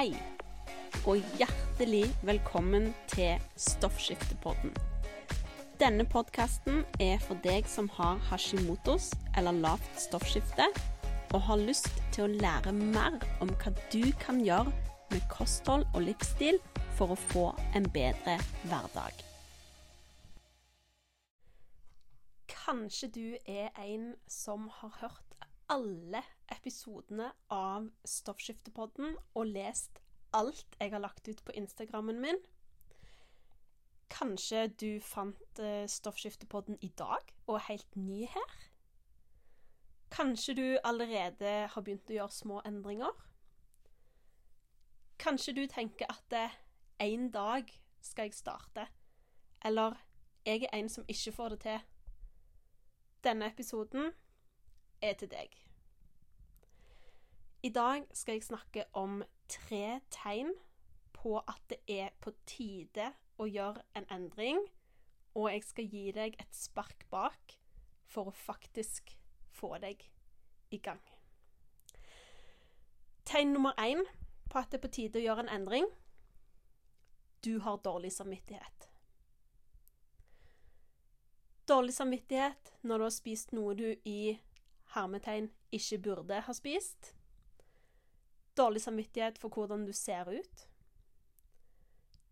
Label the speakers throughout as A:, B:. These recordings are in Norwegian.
A: Hei, og hjertelig velkommen til Stoffskiftepodden. Denne podkasten er for deg som har hashimotos eller lavt stoffskifte, og har lyst til å lære mer om hva du kan gjøre med kosthold og livsstil for å få en bedre hverdag. Kanskje du er en som har hørt alle episodene av Stoffskiftepodden og lest alt jeg har lagt ut på Instagrammen min. Kanskje du fant eh, Stoffskiftepodden i dag og er helt ny her? Kanskje du allerede har begynt å gjøre små endringer? Kanskje du tenker at eh, en dag skal jeg starte, eller jeg er en som ikke får det til. Denne episoden er til deg. I dag skal jeg snakke om tre tegn på at det er på tide å gjøre en endring, og jeg skal gi deg et spark bak for å faktisk få deg i gang. Tegn nummer én på at det er på tide å gjøre en endring du har dårlig samvittighet. Dårlig samvittighet når du har spist noe du i hermetegn ikke burde ha spist. Dårlig samvittighet for hvordan du ser ut.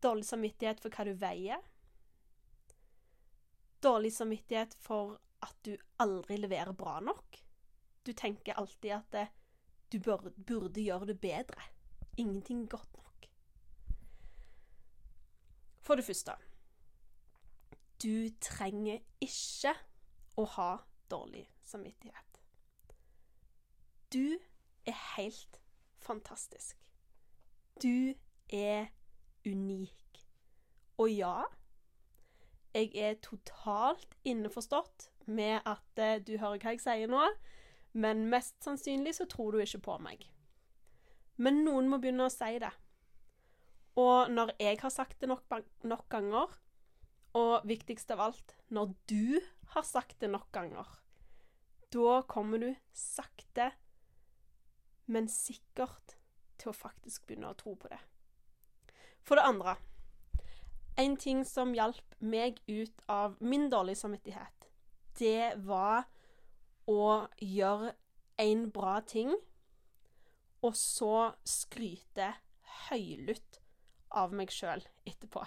A: Dårlig samvittighet for hva du veier. Dårlig samvittighet for at du aldri leverer bra nok. Du tenker alltid at det, du burde, burde gjøre det bedre. Ingenting godt nok. For det første du trenger ikke å ha dårlig samvittighet. Du er helt fantastisk. Du er unik. Og ja, jeg er totalt innforstått med at eh, du hører hva jeg sier nå, men mest sannsynlig så tror du ikke på meg. Men noen må begynne å si det. Og når jeg har sagt det nok, nok ganger, og viktigst av alt, når du har sagt det nok ganger, da kommer du sakte, men sikkert til å faktisk begynne å tro på det. For det andre En ting som hjalp meg ut av min dårlige samvittighet, det var å gjøre en bra ting, og så skryte høylytt av meg sjøl etterpå.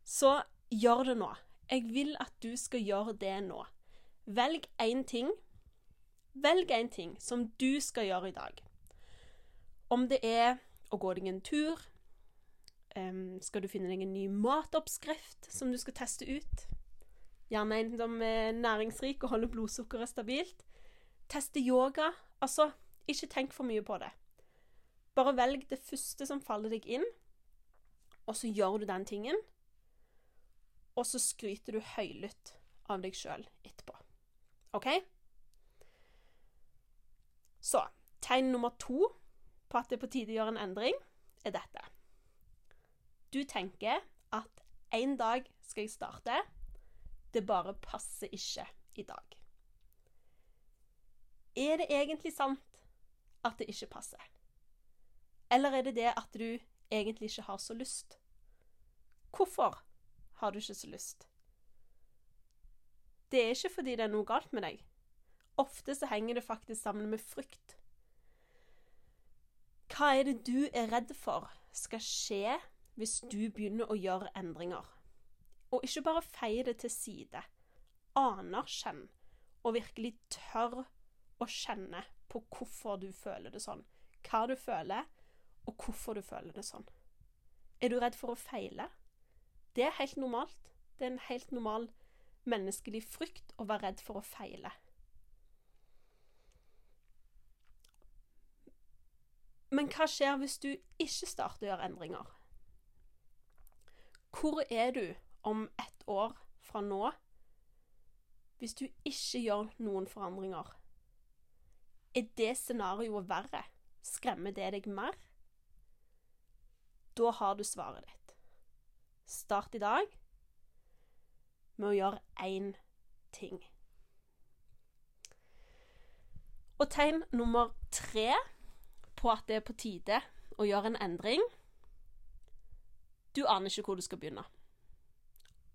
A: Så gjør det nå. Jeg vil at du skal gjøre det nå. Velg én ting. Velg én ting som du skal gjøre i dag. Om det er å gå deg en tur, um, skal du finne deg en ny matoppskrift som du skal teste ut, gjerne en som er næringsrik og holder blodsukkeret stabilt, teste yoga Altså, ikke tenk for mye på det. Bare velg det første som faller deg inn, og så gjør du den tingen. Og så skryter du høylytt av deg sjøl etterpå. OK? Så tegn nummer to på at det er på tide å gjøre en endring, er dette. Du tenker at en dag skal jeg starte. Det bare passer ikke i dag. Er det egentlig sant at det ikke passer? Eller er det det at du egentlig ikke har så lyst? Hvorfor har du ikke så lyst? Det er ikke fordi det er noe galt med deg. Ofte så henger det faktisk sammen med frykt. Hva er det du er redd for skal skje hvis du begynner å gjøre endringer? Og ikke bare feie det til side. Anerkjenn og virkelig tør å kjenne på hvorfor du føler det sånn. Hva du føler, og hvorfor du føler det sånn. Er du redd for å feile? Det er helt normalt. Det er en helt normal menneskelig frykt å være redd for å feile. Men hva skjer hvis du ikke starter å gjøre endringer? Hvor er du om ett år fra nå hvis du ikke gjør noen forandringer? Er det scenarioet verre? Skremmer det deg mer? Da har du svaret ditt. Start i dag med å gjøre én ting. Og tegn nummer tre på at det er på tide å gjøre en endring. Du aner ikke hvor du skal begynne.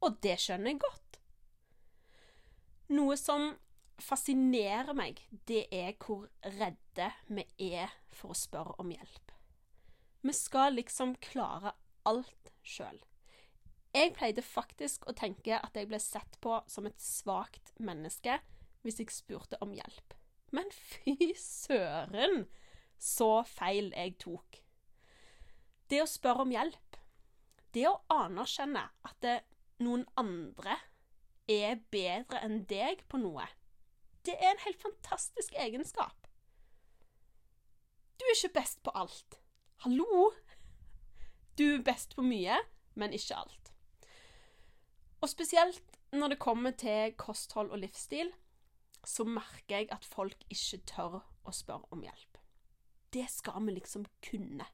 A: Og det skjønner jeg godt. Noe som fascinerer meg, det er hvor redde vi er for å spørre om hjelp. Vi skal liksom klare alt sjøl. Jeg pleide faktisk å tenke at jeg ble sett på som et svakt menneske hvis jeg spurte om hjelp. Men fy søren, så feil jeg tok. Det å spørre om hjelp, det å anerkjenne at det, noen andre er bedre enn deg på noe, det er en helt fantastisk egenskap. Du er ikke best på alt. Hallo? Du er best på mye, men ikke alt. Og spesielt når det kommer til kosthold og livsstil, så merker jeg at folk ikke tør å spørre om hjelp. Det skal vi liksom kunne.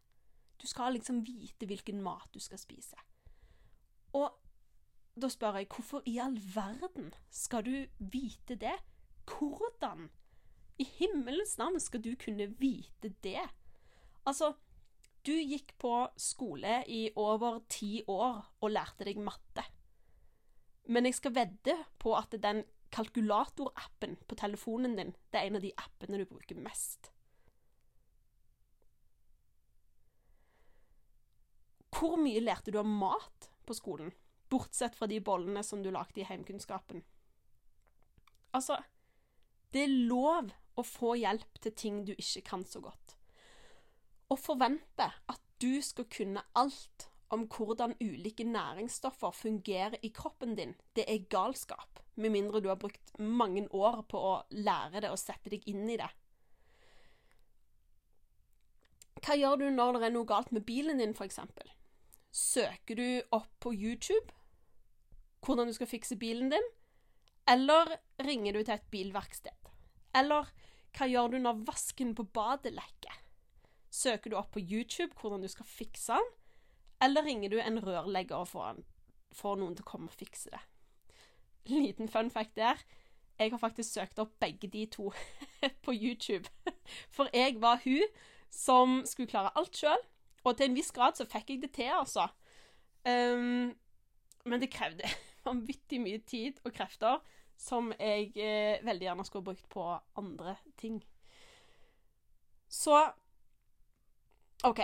A: Du skal liksom vite hvilken mat du skal spise. Og da spør jeg hvorfor i all verden skal du vite det? Hvordan i himmelens navn skal du kunne vite det? Altså, du gikk på skole i over ti år og lærte deg matte. Men jeg skal vedde på at den kalkulatorappen på telefonen din, det er en av de appene du bruker mest. Hvor mye lærte du om mat på skolen, bortsett fra de bollene som du lagde i heimkunnskapen? Altså, det er lov å få hjelp til ting du ikke kan så godt. Å forvente at du skal kunne alt om hvordan ulike næringsstoffer fungerer i kroppen din, det er galskap. Med mindre du har brukt mange år på å lære det og sette deg inn i det. Hva gjør du når det er noe galt med bilen din, f.eks.? Søker du opp på YouTube hvordan du skal fikse bilen din? Eller ringer du til et bilverksted? Eller hva gjør du når vasken på badet lekker? Søker du opp på YouTube hvordan du skal fikse den? Eller ringer du en rørlegger og får, noen til å komme og fikse det. Liten fun fact der. Jeg har faktisk søkt opp begge de to på YouTube. For jeg var hun som skulle klare alt sjøl. Og til en viss grad så fikk jeg det til, altså. Um, men det krevde vanvittig mye tid og krefter som jeg eh, veldig gjerne skulle brukt på andre ting. Så OK.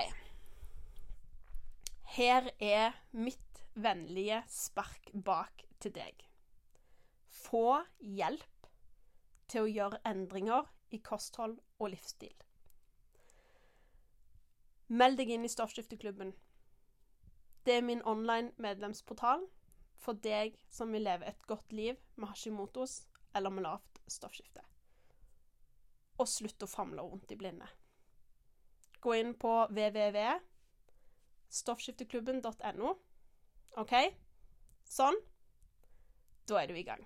A: Her er mitt vennlige spark bak til deg. Få hjelp til å gjøre endringer i kosthold og livsstil. Meld deg inn i Stoffskifteklubben. Det er min online medlemsportal for deg som vil leve et godt liv med Hashimotos eller med lavt stoffskifte. Og slutt å famle rundt i blinde. Gå inn på www.stoffskifteklubben.no. OK? Sånn. Da er du i gang.